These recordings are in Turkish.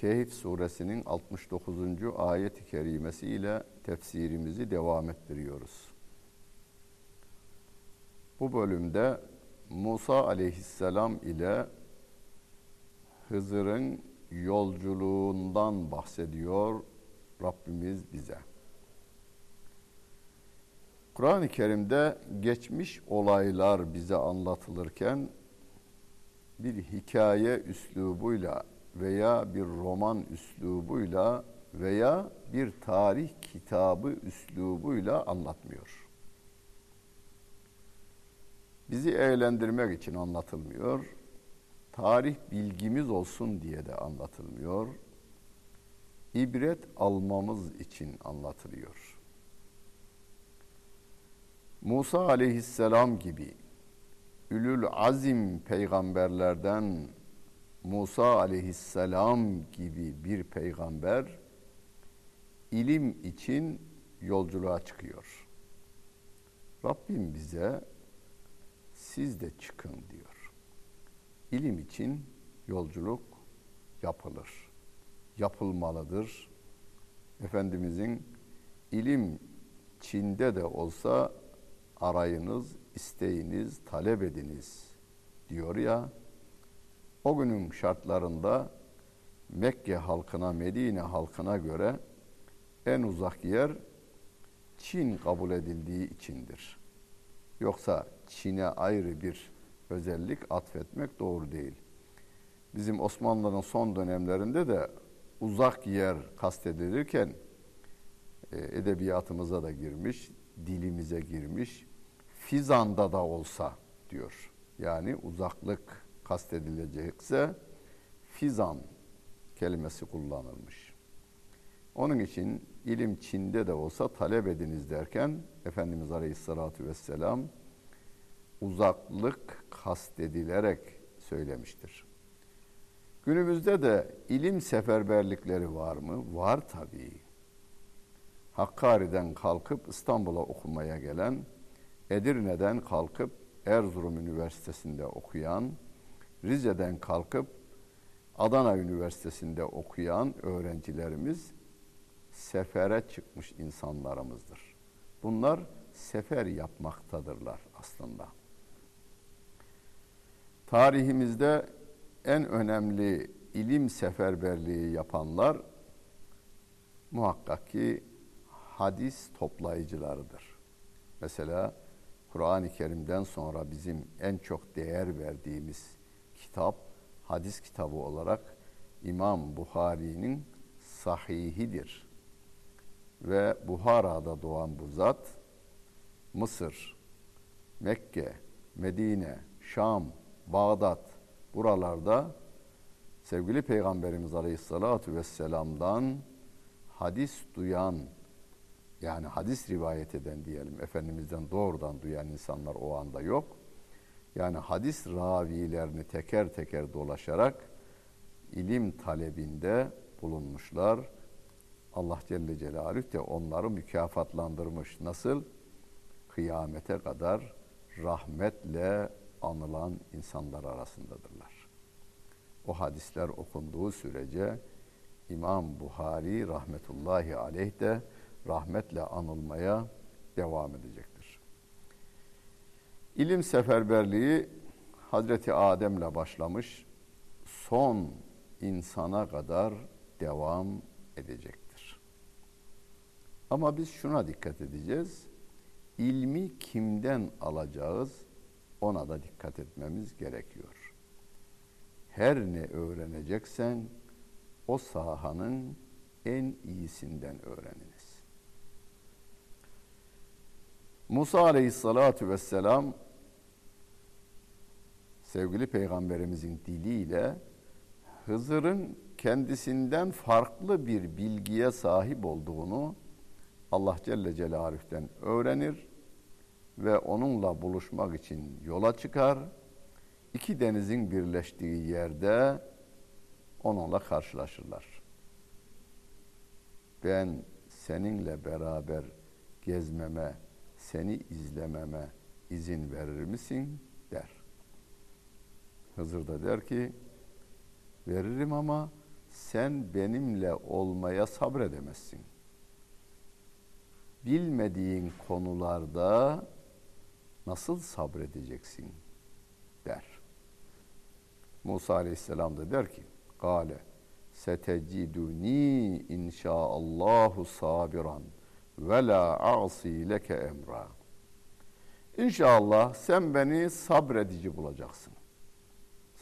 Kehf suresinin 69. ayet-i kerimesi ile tefsirimizi devam ettiriyoruz. Bu bölümde Musa aleyhisselam ile Hızır'ın yolculuğundan bahsediyor Rabbimiz bize. Kur'an-ı Kerim'de geçmiş olaylar bize anlatılırken bir hikaye üslubuyla veya bir roman üslubuyla veya bir tarih kitabı üslubuyla anlatmıyor. Bizi eğlendirmek için anlatılmıyor. Tarih bilgimiz olsun diye de anlatılmıyor. İbret almamız için anlatılıyor. Musa aleyhisselam gibi ülül azim peygamberlerden Musa aleyhisselam gibi bir peygamber ilim için yolculuğa çıkıyor. Rabbim bize siz de çıkın diyor. İlim için yolculuk yapılır. Yapılmalıdır. Efendimizin ilim Çin'de de olsa arayınız, isteyiniz, talep ediniz diyor ya. O günün şartlarında Mekke halkına, Medine halkına göre en uzak yer Çin kabul edildiği içindir. Yoksa Çin'e ayrı bir özellik atfetmek doğru değil. Bizim Osmanlı'nın son dönemlerinde de uzak yer kastedilirken e, edebiyatımıza da girmiş, dilimize girmiş. Fizan'da da olsa diyor. Yani uzaklık kastedilecekse fizan kelimesi kullanılmış. Onun için ilim Çin'de de olsa talep ediniz derken Efendimiz Aleyhisselatü Vesselam uzaklık kastedilerek söylemiştir. Günümüzde de ilim seferberlikleri var mı? Var tabii. Hakkari'den kalkıp İstanbul'a okumaya gelen, Edirne'den kalkıp Erzurum Üniversitesi'nde okuyan, Rize'den kalkıp Adana Üniversitesi'nde okuyan öğrencilerimiz sefere çıkmış insanlarımızdır. Bunlar sefer yapmaktadırlar aslında. Tarihimizde en önemli ilim seferberliği yapanlar muhakkak ki hadis toplayıcılarıdır. Mesela Kur'an-ı Kerim'den sonra bizim en çok değer verdiğimiz kitap, hadis kitabı olarak İmam Buhari'nin sahihidir. Ve Buhara'da doğan bu zat, Mısır, Mekke, Medine, Şam, Bağdat buralarda sevgili Peygamberimiz Aleyhisselatü Vesselam'dan hadis duyan yani hadis rivayet eden diyelim Efendimiz'den doğrudan duyan insanlar o anda yok. Yani hadis ravilerini teker teker dolaşarak ilim talebinde bulunmuşlar. Allah Celle Celaluhu de onları mükafatlandırmış. Nasıl? Kıyamete kadar rahmetle anılan insanlar arasındadırlar. O hadisler okunduğu sürece İmam Buhari rahmetullahi aleyh de rahmetle anılmaya devam edecektir. İlim seferberliği Hazreti Adem'le başlamış, son insana kadar devam edecektir. Ama biz şuna dikkat edeceğiz. İlmi kimden alacağız? Ona da dikkat etmemiz gerekiyor. Her ne öğreneceksen o sahanın en iyisinden öğreniniz. Musa aleyhissalatu vesselam sevgili peygamberimizin diliyle Hızır'ın kendisinden farklı bir bilgiye sahip olduğunu Allah Celle Celaluhu'den öğrenir ve onunla buluşmak için yola çıkar. İki denizin birleştiği yerde onunla karşılaşırlar. Ben seninle beraber gezmeme, seni izlememe izin verir misin der. Hızır da der ki veririm ama sen benimle olmaya sabredemezsin. Bilmediğin konularda nasıl sabredeceksin der. Musa aleyhisselam da der ki Gale seteciduni inşaallahu sabiran ve la a'si leke emra. İnşallah sen beni sabredici bulacaksın.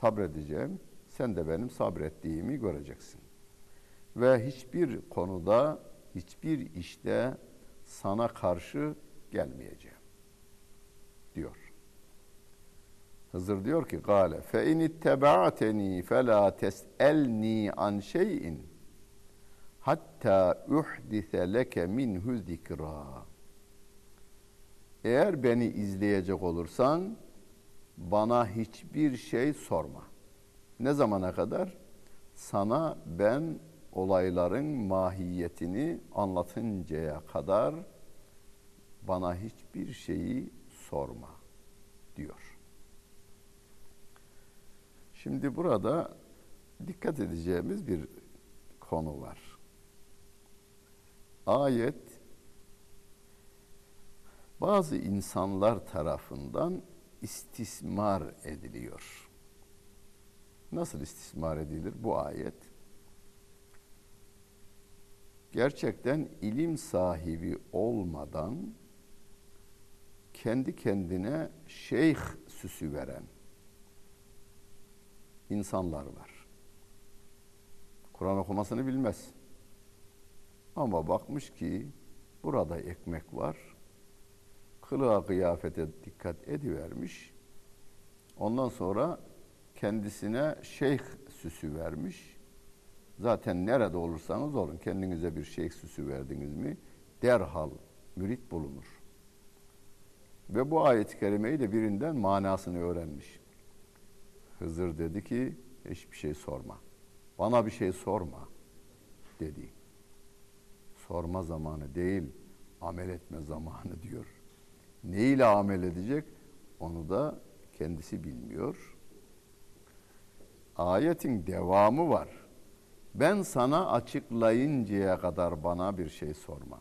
Sabredeceğim. Sen de benim sabrettiğimi göreceksin. Ve hiçbir konuda, hiçbir işte sana karşı gelmeyeceğim. Diyor. Hızır diyor ki gale fe in ittebaateni fela teselni an şeyin hatta uhdise leke minhu zikra. Eğer beni izleyecek olursan bana hiçbir şey sorma. Ne zamana kadar? Sana ben olayların mahiyetini anlatıncaya kadar bana hiçbir şeyi sorma diyor. Şimdi burada dikkat edeceğimiz bir konu var. Ayet bazı insanlar tarafından istismar ediliyor. Nasıl istismar edilir bu ayet? Gerçekten ilim sahibi olmadan kendi kendine şeyh süsü veren insanlar var. Kur'an okumasını bilmez. Ama bakmış ki burada ekmek var. Kılığa kıyafete dikkat edivermiş. Ondan sonra kendisine şeyh süsü vermiş. Zaten nerede olursanız olun kendinize bir şeyh süsü verdiniz mi derhal mürit bulunur. Ve bu ayet-i kerimeyi de birinden manasını öğrenmiş. Hızır dedi ki hiçbir şey sorma. Bana bir şey sorma dedi. Sorma zamanı değil, amel etme zamanı diyor. Ne ile amel edecek? Onu da kendisi bilmiyor. Ayetin devamı var. Ben sana açıklayıncaya kadar bana bir şey sorma.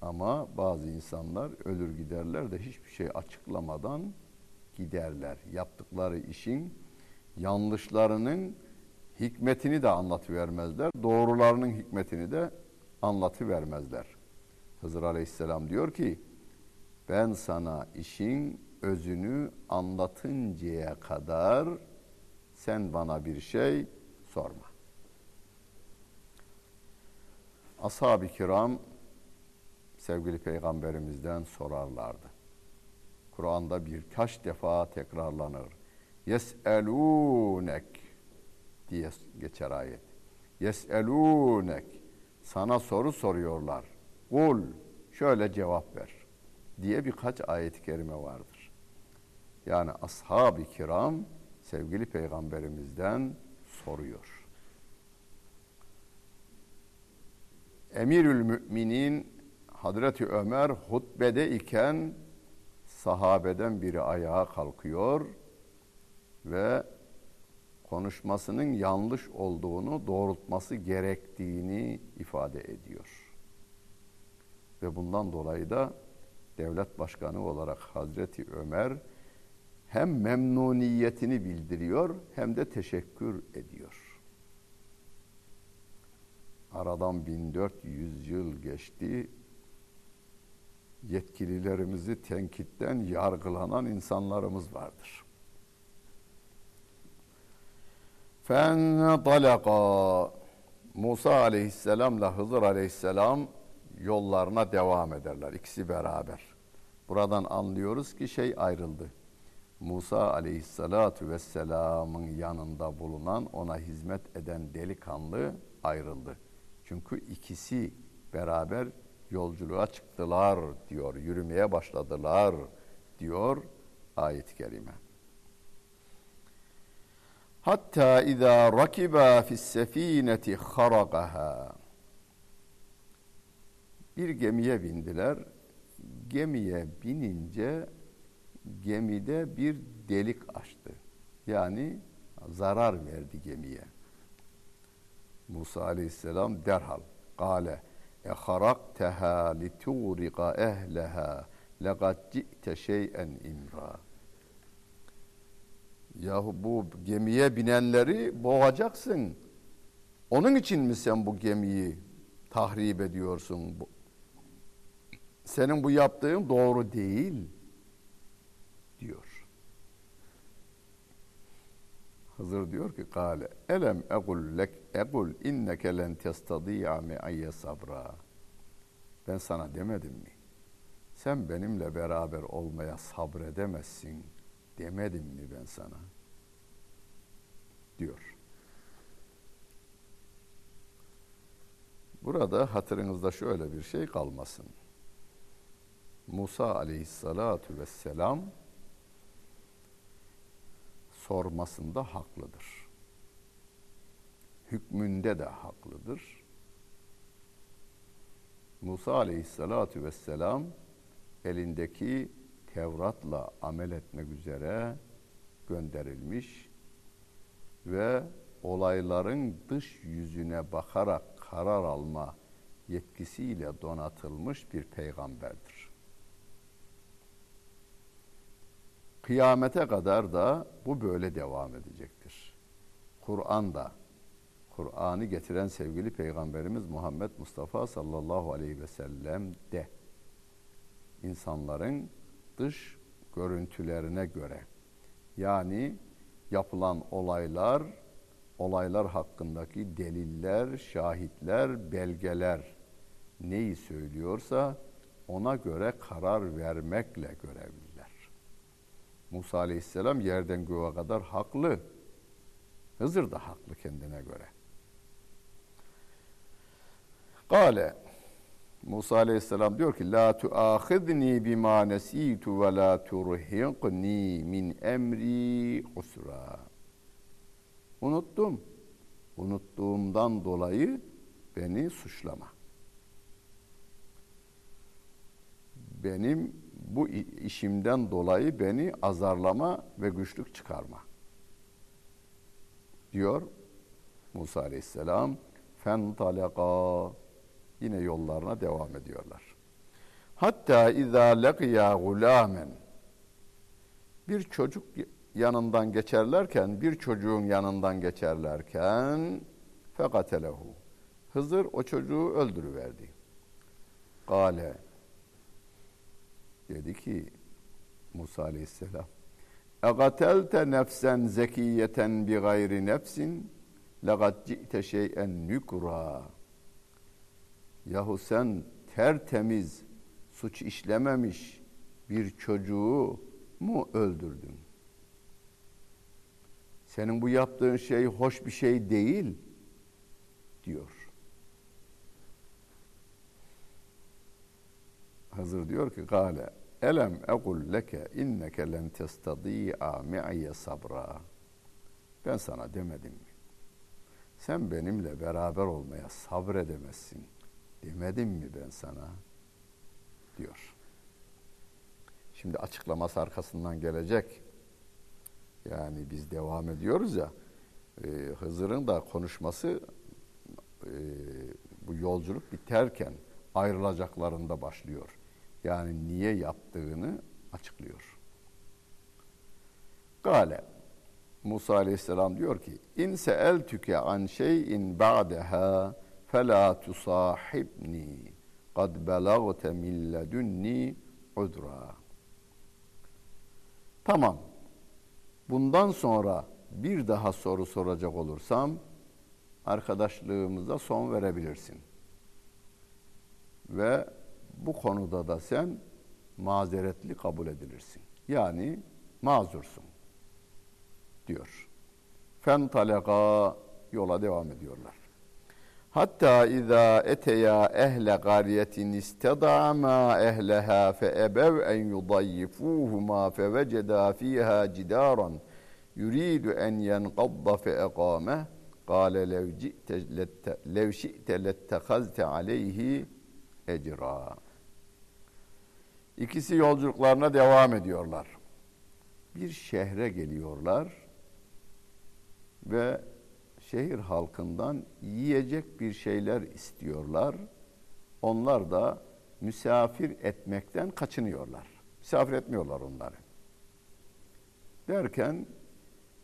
Ama bazı insanlar ölür giderler de hiçbir şey açıklamadan giderler. Yaptıkları işin yanlışlarının hikmetini de anlatıvermezler. Doğrularının hikmetini de anlatıvermezler. Hızır Aleyhisselam diyor ki ben sana işin özünü anlatıncaya kadar sen bana bir şey sorma. Ashab-ı kiram sevgili peygamberimizden sorarlardı. Kur'an'da birkaç defa tekrarlanır. Yes'elûnek diye geçer ayet. Yes'elûnek sana soru soruyorlar. Kul şöyle cevap ver diye birkaç ayet-i kerime vardır. Yani ashab-ı kiram sevgili peygamberimizden soruyor. Emirül Müminin Hazreti Ömer hutbede iken sahabeden biri ayağa kalkıyor ve konuşmasının yanlış olduğunu doğrultması gerektiğini ifade ediyor. Ve bundan dolayı da devlet başkanı olarak Hazreti Ömer hem memnuniyetini bildiriyor hem de teşekkür ediyor. Aradan 1400 yıl geçti yetkililerimizi tenkitten yargılanan insanlarımız vardır. Fentalaka Musa aleyhisselamla Hızır aleyhisselam yollarına devam ederler. İkisi beraber. Buradan anlıyoruz ki şey ayrıldı. Musa aleyhissalatu vesselamın yanında bulunan ona hizmet eden delikanlı ayrıldı. Çünkü ikisi beraber yolculuğa çıktılar diyor, yürümeye başladılar diyor ayet-i kerime. Hatta izâ rakiba fis sefineti haragaha. Bir gemiye bindiler. Gemiye binince gemide bir delik açtı. Yani zarar verdi gemiye. Musa aleyhisselam derhal kâle eharakteha litûriqa ehleha lekad ci'te şey'en imra. Yahu bu gemiye binenleri boğacaksın. Onun için mi sen bu gemiyi tahrip ediyorsun? Senin bu yaptığın doğru değil diyor. Hızır diyor ki kale elem egul lek egul inneke len testadi'a me'ayye sabra. Ben sana demedim mi? Sen benimle beraber olmaya sabredemezsin demedim mi ben sana? Diyor. Burada hatırınızda şöyle bir şey kalmasın. Musa aleyhissalatu vesselam sormasında haklıdır. Hükmünde de haklıdır. Musa aleyhissalatu vesselam elindeki Tevrat'la amel etmek üzere gönderilmiş ve olayların dış yüzüne bakarak karar alma yetkisiyle donatılmış bir peygamberdir. Kıyamete kadar da bu böyle devam edecektir. Kur'an da Kur'an'ı getiren sevgili peygamberimiz Muhammed Mustafa sallallahu aleyhi ve sellem de insanların dış görüntülerine göre yani yapılan olaylar, olaylar hakkındaki deliller, şahitler, belgeler neyi söylüyorsa ona göre karar vermekle görevliler. Musa Aleyhisselam yerden göğe kadar haklı. Hızır da haklı kendine göre. Kale Musa Aleyhisselam diyor ki la tuahidni bima nesitu ve la turhiqni min emri usra. Unuttum. Unuttuğumdan dolayı beni suçlama. Benim bu işimden dolayı beni azarlama ve güçlük çıkarma. Diyor Musa Aleyhisselam. Fen talaka yine yollarına devam ediyorlar. Hatta izâ leqiya gulâmen bir çocuk yanından geçerlerken, bir çocuğun yanından geçerlerken fekatelehu. Hızır o çocuğu öldürüverdi. Kale dedi ki Musa aleyhisselam Egatelte nefsen zekiyeten bi gayri nefsin legat ci'te şey'en nükra Yahu sen tertemiz, suç işlememiş bir çocuğu mu öldürdün? Senin bu yaptığın şey hoş bir şey değil diyor. Hazır diyor ki gale elem ekul leke inneke len testadi'a me'ye sabra. Ben sana demedim mi? Sen benimle beraber olmaya sabredemezsin Demedim mi ben sana? Diyor. Şimdi açıklaması arkasından gelecek. Yani biz devam ediyoruz ya. E, Hızır'ın da konuşması e, bu yolculuk biterken ayrılacaklarında başlıyor yani niye yaptığını açıklıyor. Gale Musa Aleyhisselam diyor ki İn seeltüke an şeyin ba'deha fela tusahibni kad belagte min ledünni udra. Tamam. Bundan sonra bir daha soru soracak olursam arkadaşlığımıza son verebilirsin. Ve bu konuda da sen mazeretli kabul edilirsin. Yani mazursun diyor. Fentaleka yola devam ediyorlar. Hatta izâ eteya ehle gariyetin istedama ehleha fe ebev en yudayyifuhuma fe veceda fiha cidaran yuridu en yenqadda fe lev ci'te lev şi'te lettehazte aleyhi ecra. İkisi yolculuklarına devam ediyorlar. Bir şehre geliyorlar ve şehir halkından yiyecek bir şeyler istiyorlar. Onlar da misafir etmekten kaçınıyorlar. Misafir etmiyorlar onları. Derken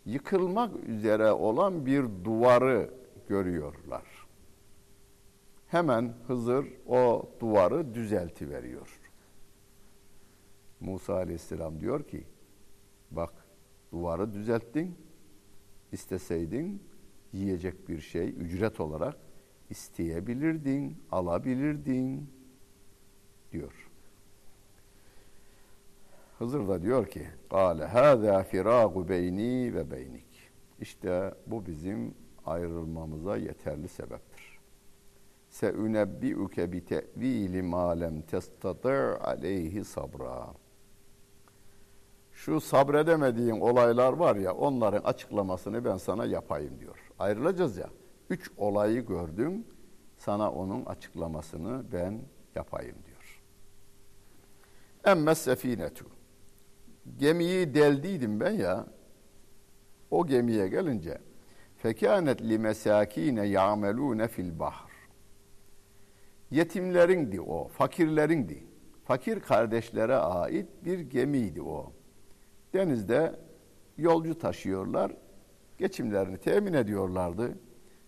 yıkılmak üzere olan bir duvarı görüyorlar. Hemen Hızır o duvarı düzelti veriyor. Musa Aleyhisselam diyor ki, bak duvarı düzelttin, isteseydin yiyecek bir şey ücret olarak isteyebilirdin, alabilirdin diyor. Hızır da diyor ki Kale hâzâ firâgu beyni ve beynik. İşte bu bizim ayrılmamıza yeterli sebeptir. Seunebbi'uke bi te'vili ma lem testati' aleyhi sabra. Şu sabredemediğin olaylar var ya onların açıklamasını ben sana yapayım diyor. Ayrılacağız ya. Üç olayı gördüm. Sana onun açıklamasını ben yapayım diyor. Emme sefinetu gemiyi deldiydim ben ya. O gemiye gelince fekânet li mesâkîne ya'melûne fil bahr. Yetimlerindi o, fakirlerindi. Fakir kardeşlere ait bir gemiydi o. Denizde yolcu taşıyorlar, geçimlerini temin ediyorlardı.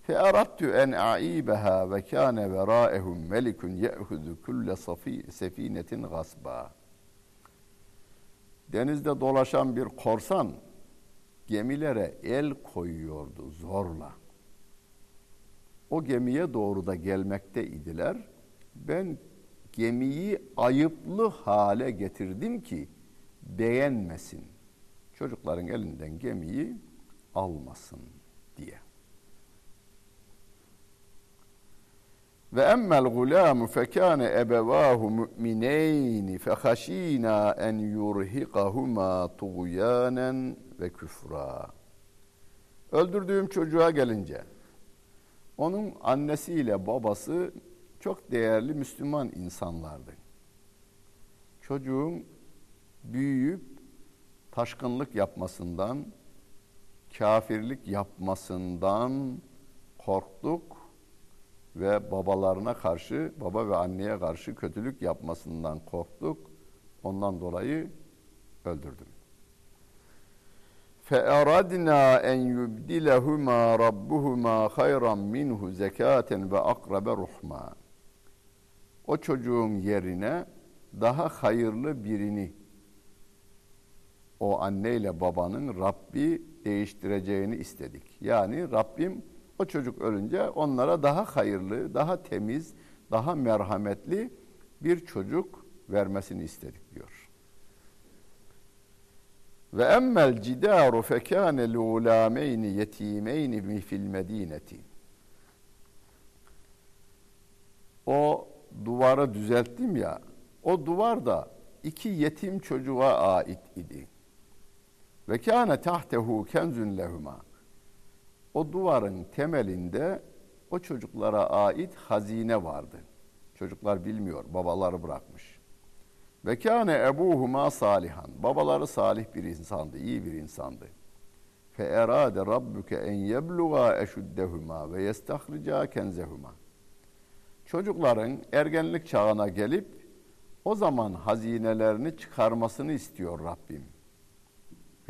Fe arattu en aibeha ve kâne verâehum melikun ye'hudu kulle sefinetin gasba denizde dolaşan bir korsan gemilere el koyuyordu zorla. O gemiye doğru da gelmekte idiler. Ben gemiyi ayıplı hale getirdim ki beğenmesin. Çocukların elinden gemiyi almasın diye. Ve emmel gulamu fekâne ebevâhu mu'mineyni fehaşînâ en yurhiqahuma tuğyânen ve küfra. Öldürdüğüm çocuğa gelince onun annesiyle babası çok değerli Müslüman insanlardı. Çocuğun büyüyüp taşkınlık yapmasından, kafirlik yapmasından korktuk ve babalarına karşı, baba ve anneye karşı kötülük yapmasından korktuk. Ondan dolayı öldürdüm. فَاَرَدْنَا اَنْ يُبْدِلَهُمَا رَبُّهُمَا خَيْرًا مِنْهُ زَكَاةً وَاَقْرَبَ رُحْمًا O çocuğun yerine daha hayırlı birini o anneyle babanın Rabbi değiştireceğini istedik. Yani Rabbim o çocuk ölünce onlara daha hayırlı, daha temiz, daha merhametli bir çocuk vermesini istedik diyor. Ve emmel cidaru fekâne lûlâmeyni yetimeyni fil medineti. O duvarı düzelttim ya, o duvar da iki yetim çocuğa ait idi. Ve kâne tahtehu kenzun lehuma o duvarın temelinde o çocuklara ait hazine vardı. Çocuklar bilmiyor, babaları bırakmış. Ve kâne ebuhuma salihan. Babaları salih bir insandı, iyi bir insandı. Fe erade rabbuke en yebluğa eşuddehuma ve yestahrica kenzehuma. Çocukların ergenlik çağına gelip o zaman hazinelerini çıkarmasını istiyor Rabbim.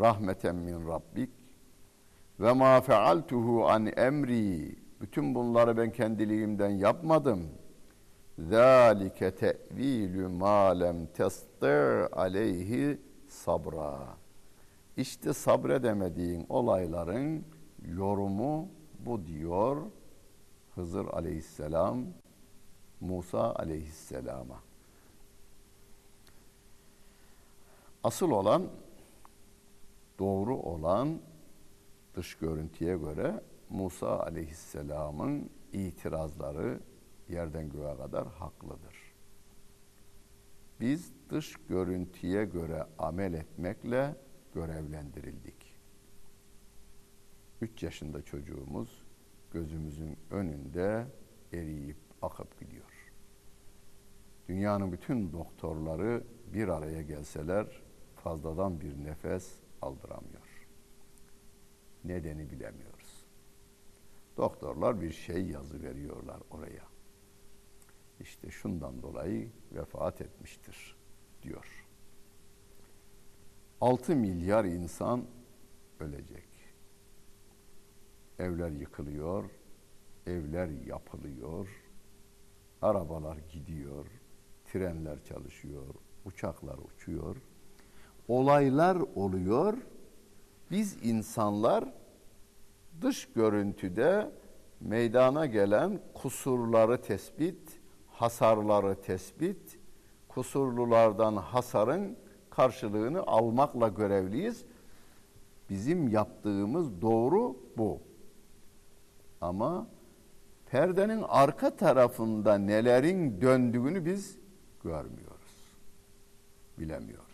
Rahmeten min rabbik ve ma fealtuhu an emri. Bütün bunları ben kendiliğimden yapmadım. Zalike te'vilü ma lem aleyhi sabra. İşte sabredemediğin olayların yorumu bu diyor Hızır aleyhisselam Musa aleyhisselama. Asıl olan doğru olan dış görüntüye göre Musa aleyhisselamın itirazları yerden göğe kadar haklıdır. Biz dış görüntüye göre amel etmekle görevlendirildik. Üç yaşında çocuğumuz gözümüzün önünde eriyip akıp gidiyor. Dünyanın bütün doktorları bir araya gelseler fazladan bir nefes aldıramıyor. Nedeni bilemiyoruz. Doktorlar bir şey yazı veriyorlar oraya. İşte şundan dolayı vefat etmiştir diyor. 6 milyar insan ölecek. Evler yıkılıyor, evler yapılıyor, arabalar gidiyor, trenler çalışıyor, uçaklar uçuyor. Olaylar oluyor. Biz insanlar dış görüntüde meydana gelen kusurları tespit, hasarları tespit, kusurlulardan hasarın karşılığını almakla görevliyiz. Bizim yaptığımız doğru bu. Ama perdenin arka tarafında nelerin döndüğünü biz görmüyoruz. Bilemiyoruz.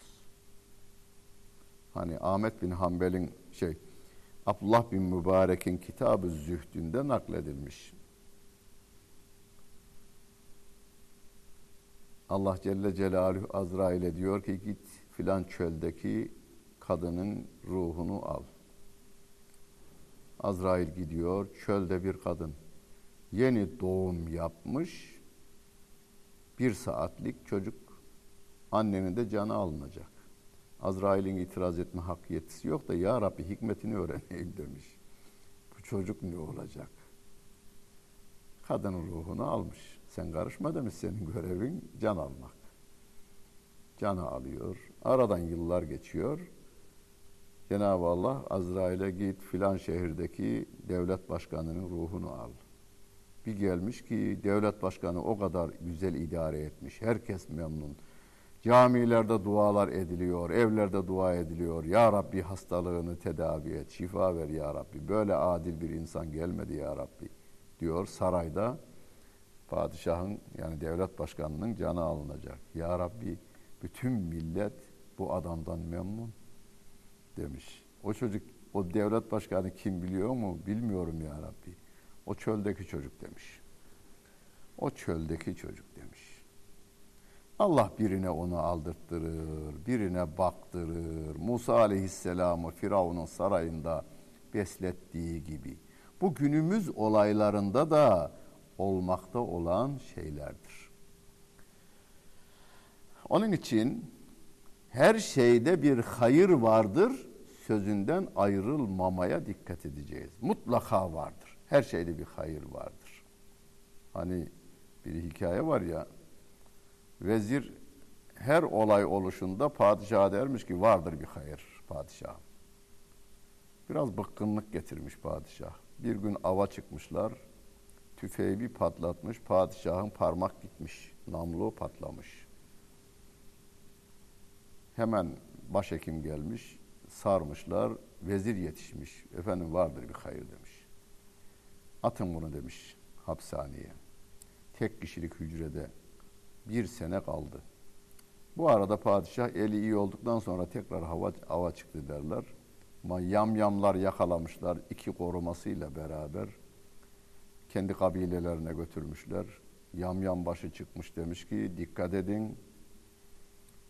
Hani Ahmet bin Hanbel'in şey Abdullah bin Mübarek'in kitabı zühdünde nakledilmiş. Allah Celle Celaluhu Azrail'e diyor ki git filan çöldeki kadının ruhunu al. Azrail gidiyor, çölde bir kadın yeni doğum yapmış, bir saatlik çocuk annenin de canı alınacak. Azrail'in itiraz etme hak yetisi yok da ya Rabbi hikmetini öğreneyim demiş. Bu çocuk ne olacak? Kadının ruhunu almış. Sen karışma demiş senin görevin can almak. Canı alıyor. Aradan yıllar geçiyor. Cenab-ı Allah Azrail'e git filan şehirdeki devlet başkanının ruhunu al. Bir gelmiş ki devlet başkanı o kadar güzel idare etmiş. Herkes memnun. Camilerde dualar ediliyor, evlerde dua ediliyor. Ya Rabbi hastalığını tedavi et, şifa ver ya Rabbi. Böyle adil bir insan gelmedi ya Rabbi diyor sarayda. Padişahın yani devlet başkanının canı alınacak. Ya Rabbi bütün millet bu adamdan memnun demiş. O çocuk, o devlet başkanı kim biliyor mu? Bilmiyorum ya Rabbi. O çöldeki çocuk demiş. O çöldeki çocuk. Allah birine onu aldırttırır, birine baktırır. Musa aleyhisselamı Firavun'un sarayında beslettiği gibi. Bu günümüz olaylarında da olmakta olan şeylerdir. Onun için her şeyde bir hayır vardır sözünden ayrılmamaya dikkat edeceğiz. Mutlaka vardır. Her şeyde bir hayır vardır. Hani bir hikaye var ya vezir her olay oluşunda padişah dermiş ki vardır bir hayır padişah. Biraz bıkkınlık getirmiş padişah. Bir gün ava çıkmışlar. Tüfeği bir patlatmış. Padişahın parmak gitmiş. Namlu patlamış. Hemen başhekim gelmiş. Sarmışlar. Vezir yetişmiş. Efendim vardır bir hayır demiş. Atın bunu demiş hapishaneye. Tek kişilik hücrede bir sene kaldı. Bu arada padişah eli iyi olduktan sonra tekrar hava ava çıktı derler. Ama yamyamlar yakalamışlar iki korumasıyla beraber kendi kabilelerine götürmüşler. Yamyam başı çıkmış demiş ki dikkat edin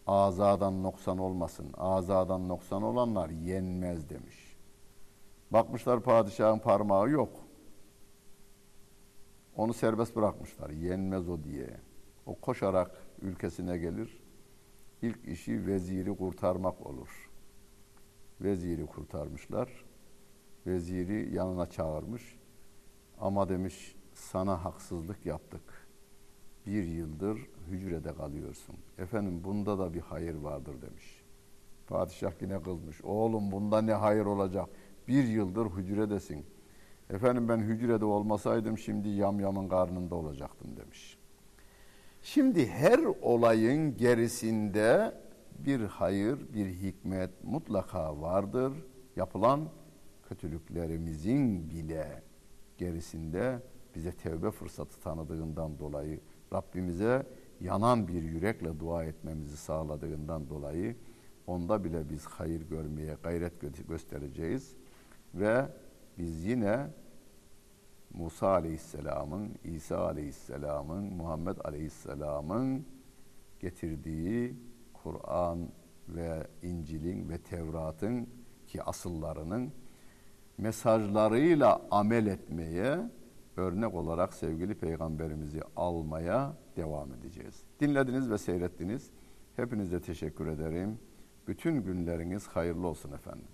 azadan noksan olmasın. Azadan noksan olanlar yenmez demiş. Bakmışlar padişahın parmağı yok. Onu serbest bırakmışlar. Yenmez o diye. O koşarak ülkesine gelir. İlk işi veziri kurtarmak olur. Veziri kurtarmışlar. Veziri yanına çağırmış. Ama demiş sana haksızlık yaptık. Bir yıldır hücrede kalıyorsun. Efendim bunda da bir hayır vardır demiş. Padişah yine kızmış. Oğlum bunda ne hayır olacak? Bir yıldır hücredesin. Efendim ben hücrede olmasaydım şimdi yamyamın karnında olacaktım demiş. Şimdi her olayın gerisinde bir hayır, bir hikmet mutlaka vardır. Yapılan kötülüklerimizin bile gerisinde bize tevbe fırsatı tanıdığından dolayı Rabbimize yanan bir yürekle dua etmemizi sağladığından dolayı onda bile biz hayır görmeye gayret göstereceğiz ve biz yine Musa Aleyhisselam'ın, İsa Aleyhisselam'ın, Muhammed Aleyhisselam'ın getirdiği Kur'an ve İncil'in ve Tevrat'ın ki asıllarının mesajlarıyla amel etmeye örnek olarak sevgili peygamberimizi almaya devam edeceğiz. Dinlediniz ve seyrettiniz. Hepinize teşekkür ederim. Bütün günleriniz hayırlı olsun efendim.